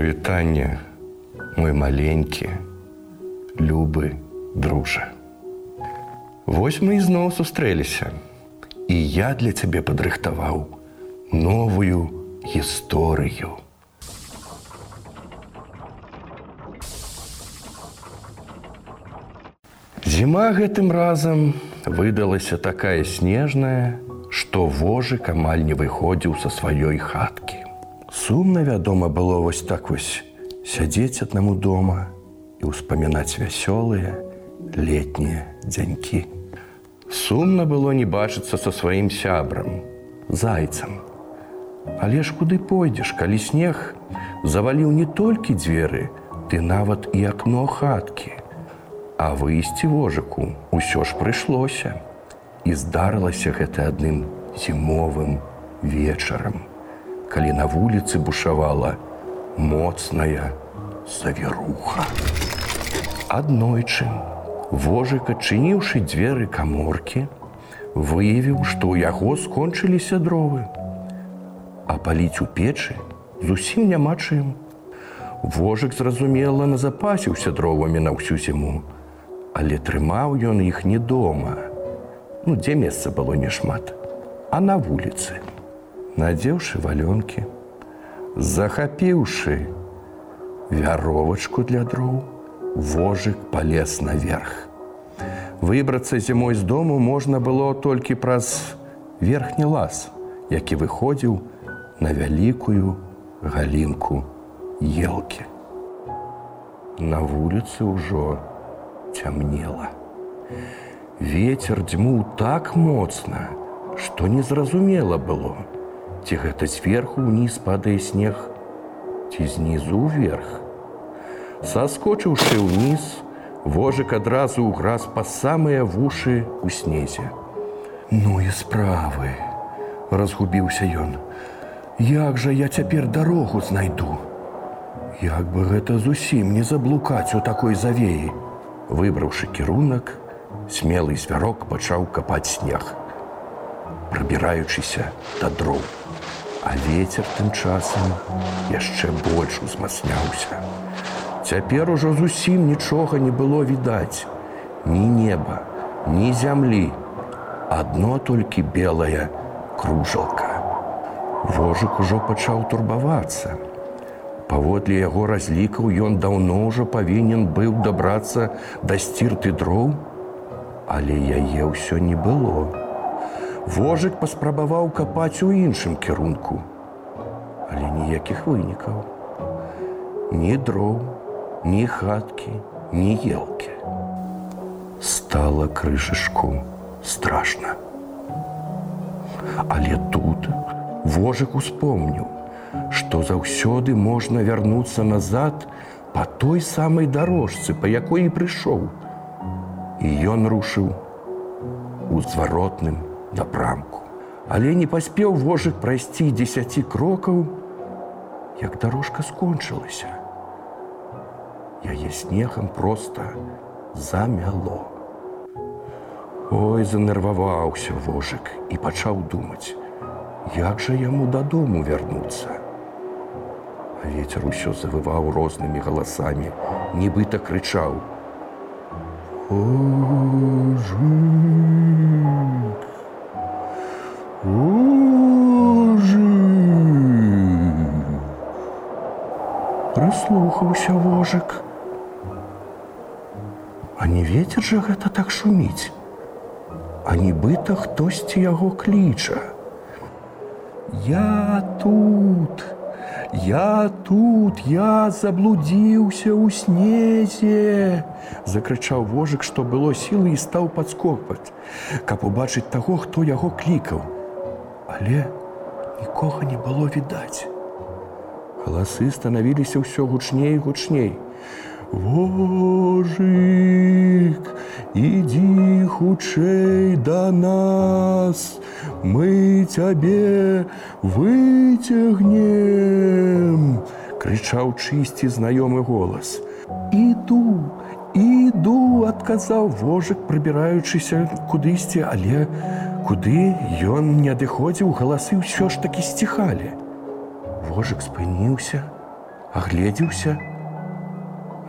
Прывітанне, мой маленькі, любы дружа. Вось мы ізноў сустрэліся, і я для цябе падрыхтаваў новую гісторыю. Зіма гэтым разам выдалася такая снежная, што вожык амаль не выходзіў са сваёй хаткі. Сумна, вядома, было вось так вось сядзець аднаму дома і ўспамінаць вясёлыя летнія дзянькі. Сумна было не бачыцца са сваім сябрам, зайцам. Але ж куды пойдзеш, калі снег заваліў не толькі дзверы, ты нават і акно хаткі. А выйсці вожыку ўсё ж прыйшлося. І здарылася гэта адным зімовым вечарам, калі на вуліцы бушавала моцная завіруха. Аднойчы вожык, адчыніўшы дзверы каморкі, выявіў, што ў яго скончыліся дровы. А паліць у печы зусім няма чым. Вожык зразумела назапасіўся дровамі на ўсю зіму, але трымаў ён іх не дома. Ну, дзе месца было няшмат, а на вуліцы, надзеўшы валёнкі, захапіўшы вяровачку для дроў, вожык палез наверх. Выбрацца зімой з дому можна было толькі праз верхні лаз, які выходзіў на вялікую галінку елкі. На вуліцы ўжо цямнела. Вецер дзьмуў так моцна, што незразумела было, ці гэта зверху ўніз падае снег, ці знізу ўверх. Саскочыўшы ўніз, вожык адразу ўграз па самыя вушы ў снезе. Ну і справы, разгубіўся ён. Як жа я цяпер дарогу знайду? Як бы гэта зусім не заблукаць у такой завеі, выбраўшы кірунак, смелый звярок пачаў капаць снег, прабіраючыся да дроў. А ветер тым часам яшчэ больш узмацняўся. Цяпер ужо зусім нічога не было відаць, ні неба, ні зямлі, адно толькі белая кружалка. Вожык ужо пачаў турбавацца. Паводле яго разлікаў ён даўно ўжо павінен быў дабрацца да сцірты дроў, але яе ўсё не было. Вожык паспрабаваў капаць у іншым кірунку, але ніякіх вынікаў. Ні дроў, ні хаткі, ні елкі. Стала крышышку страшна. Але тут вожык успомніў, што заўсёды можна вярнуцца назад па той самай дарожцы, па якой і прыйшоў. І ён рушыў у зваротным напрамку. Але не паспеў вожык прайсці дзесяці крокаў, як дарожка скончылася. Яе снегам проста замяло. Ой, занерваваўся вожык і пачаў думаць, як жа яму дадому вярнуцца. А ветер усё завываў рознымі галасамі, нібыта крычаў: Прыслухаўся вожык. А не ветер жа гэта так шуміць. А нібыта хтосьці яго кліча. Я тут, Я тут, я заблудзіўся ў снезе, закрычаў вожык, што было сілы і стаў падскопаць, каб убачыць таго, хто яго клікаў. Але нікога не было відаць. Галасы станавіліся ўсё гучней гучней. Вожык, ідзі хутчэй да нас, Мы цябе выцягнем, крычаў чысці знаёмы голас. Іду, іду, адказаў вожык, прыбіраючыся кудысьці, але куды ён не адыходзіў, галасы ўсё ж такі сціхалі. Вожык спыніўся, агледзеўся,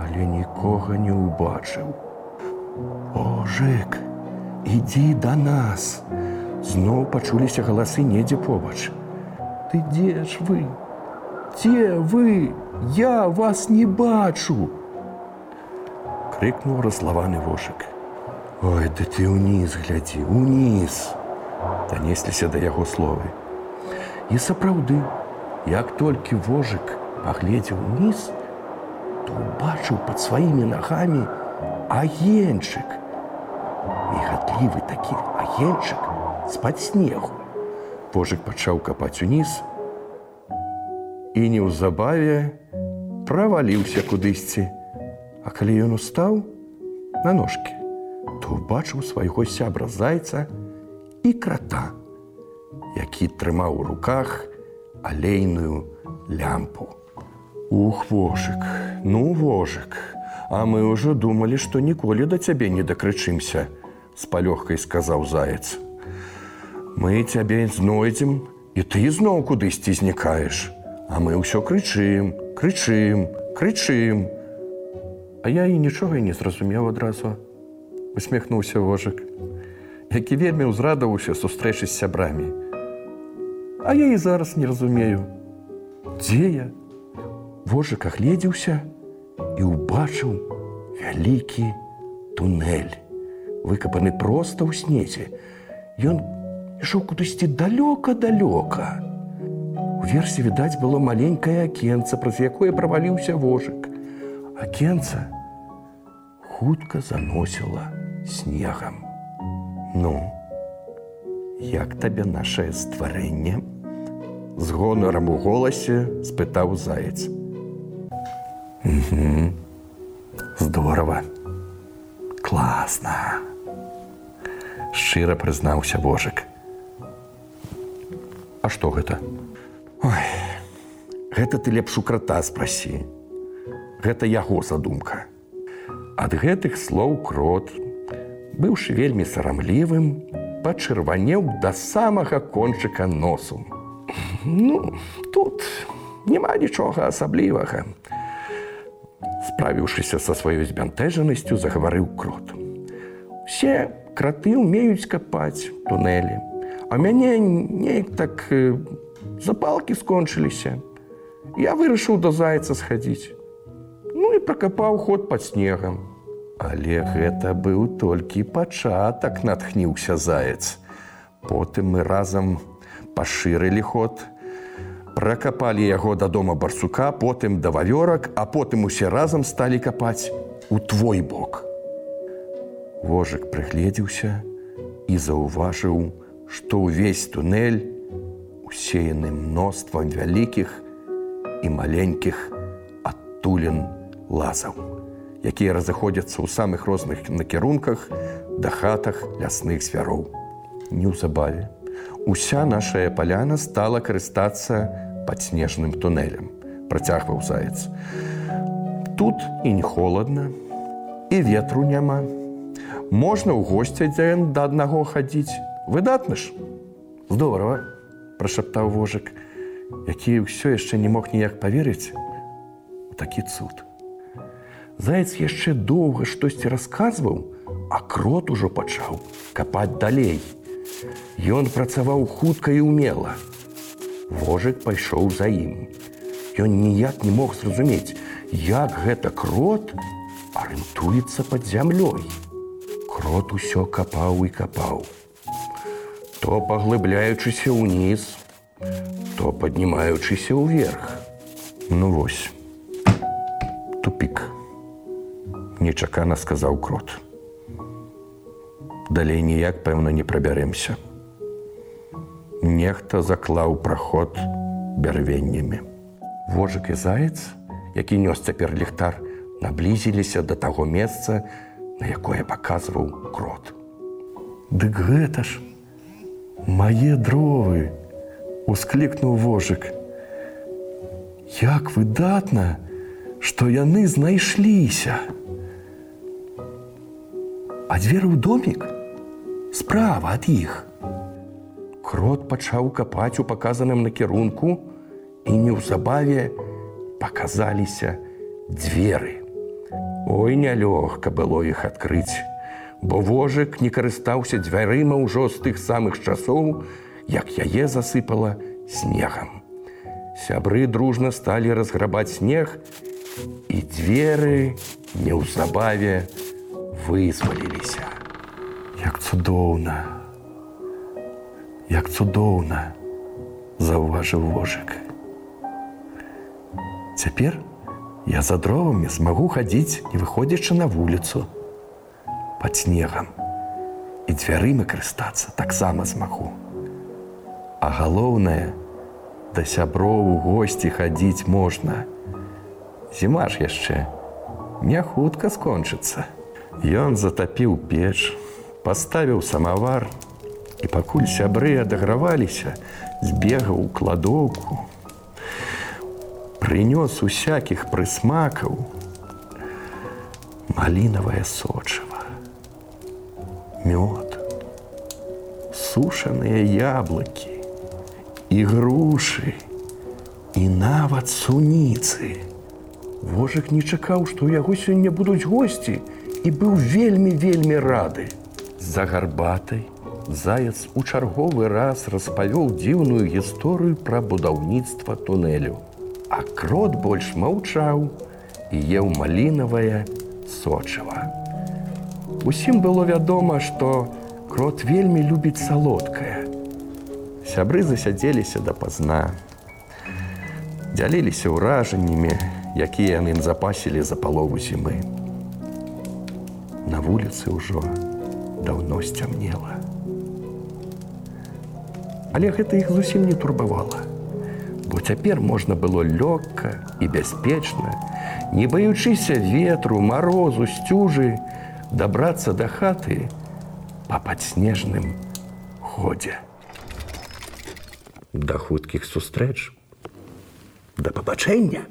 але нікога не ўбачыў. Ожык, ідзі да нас. Зноў пачуліся галасы недзе побач. Ты дзе ж вы? Дзе вы? Я вас не бачу! Крыкнуў разлаваны вошак. Ой, да ты ўніз глядзі, уніз! Данесліся да яго словы. І сапраўды, як толькі вожык пагледзеў уніз, то убачыў пад сваімі нагамі агеньчык. Мігатлівы такі агеньчык з-пад снегу. Вожык пачаў капаць уніз і неўзабаве праваліўся кудысьці. А калі ён устаў на ножкі, то ўбачыў свайго сябра зайца і крата, які трымаў у руках алейную лямпу. Ух вожык, ну вожык, А мы ўжо думалі, што ніколі да цябе не дакрычымся, з палёгкай сказаў заяц. Мы цябе знойдзем, і ты зноў кудысьці знікаеш. А мы ўсё крычым, крычым, крычым. А я і нічога і не зразумеў адразу. усміхнуўся вожык, які вельмі ўзрадаваўся сустрэчы з сябрамі. А я і зараз не разумею, дзе я? Вожык агледзеўся, і ўбачыў вялікі туннель, выкапаны проста ў снезе. Ён ішоў кудысьці далёка-далёка. Уверсе відаць было маленькае акенца, праз якое праваліўся вожык. Акенца хутка заносіла снегам. Ну, як табе нашае стварэнне? З гонарам у голасе спытаў заяц. Угу. Здорово. Класна. Шчыра прызнаўся вожык. А што гэта? Ой, гэта ты лепш у крата спрасі. Гэта яго задумка. Ад гэтых слоў крот, быўшы вельмі сарамлівым, пачырванеў да самага кончыка носу. Ну, тут няма нічога асаблівага справіўшыся са сваёй збянтэжанасцю загаварыў крот. Усе краты ўмеюць капаць тунэлі, А мяне неяк так запалкі скончыліся. Я вырашыў да зайца схадзіць. Ну і пракапаў ход пад снегам. Але гэта быў толькі пачатак натхніўся заяц. Потым мы разам пашырылі ход, пракапалі яго да дома барсука, потым да вавёрак, а потым усе разам сталі капаць у твой бок. Вожык прыгледзеўся і заўважыў, што ўвесь тунэль усеяны мноствам вялікіх і маленькіх адтулен лазаў, якія разыходзяцца ў самых розных накірунках да хатах лясных звяроў. Неўзабаве Уся нашая паляна стала карыстацца падснежным тунелем, працягваў заяц. Тут і не холодна, і ветру няма. Можна ў госця дзен да аднаго хадзіць. Выдатна ж. Здорава, прашаптаў вожык, які ўсё яшчэ не мог ніяк паверыць у такі цуд. Заяц яшчэ доўга штосьці расказваў, а крот ужо пачаў капаць далей. Ён працаваў хутка і ўмела. Вожык пайшоў за ім. Ён ніяк не мог зразумець, як гэта крот арыентуецца пад зямлёй. Крот усё капаў і капаў. То паглыбляючыся ўніз, то паднімаючыся ўверх. Ну вось. Тупік. Нечакана сказаў крот далей ніяк пэўна не прабярэмся. Нехта заклаў праход бярвеннямі. Вожык і заяц, які нёс цяпер ліхтар, наблізіліся да таго месца, на якое паказваў крот. Дык гэта ж мае дровы, усклікнуў вожык. Як выдатна, што яны знайшліся. А дзверы ў домік, справа ад іх. Крот пачаў капаць у паказаным накірунку і неўзабаве паказаліся дзверы. Ой, нялёгка было іх адкрыць, бо вожык не карыстаўся дзвярыма ўжо з тых самых часоў, як яе засыпала снегам. Сябры дружна сталі разграбаць снег, і дзверы неўзабаве вызваліліся. Як цудоўна, Як цудоўна, заўважыў вожык. Цяпер я за дровамі змагу хадзіць, не выходзячы на вуліцу пад снегам і дзвярымі карыстацца таксама змагу. А галоўнае, да сяброў у госці хадзіць можна. Зіма ж яшчэ не хутка скончыцца. Ён затапіў печ, паставіў самавар, і пакуль сябры адаграваліся, збегаў у кладоўку, прынёс усякіх прысмакаў малінавае сочыва, мёд, сушаныя яблыкі, і грушы, і нават суніцы. Вожык не чакаў, што ў яго сёння будуць госці і быў вельмі вельмі рады. За гарбатай заяц у чарговы раз распавёў дзіўную гісторыю пра будаўніцтва тунелю. А крот больш маўчаў і еў малінавае сочыва. Усім было вядома, што крот вельмі любіць салодкае. Сябры засядзеліся дапазна. Дзяліліся ўражаннямі, якія яны ім запасілі за палову зімы. На вуліцы ўжо даўно сцямнела. Але гэта іх зусім не турбавала. Бо цяпер можна было лёгка і бяспечна, не баючыся ветру, марозу, сцюжы, дабрацца да хаты па падснежным ходзе. Да хуткіх сустрэч, да пабачэння!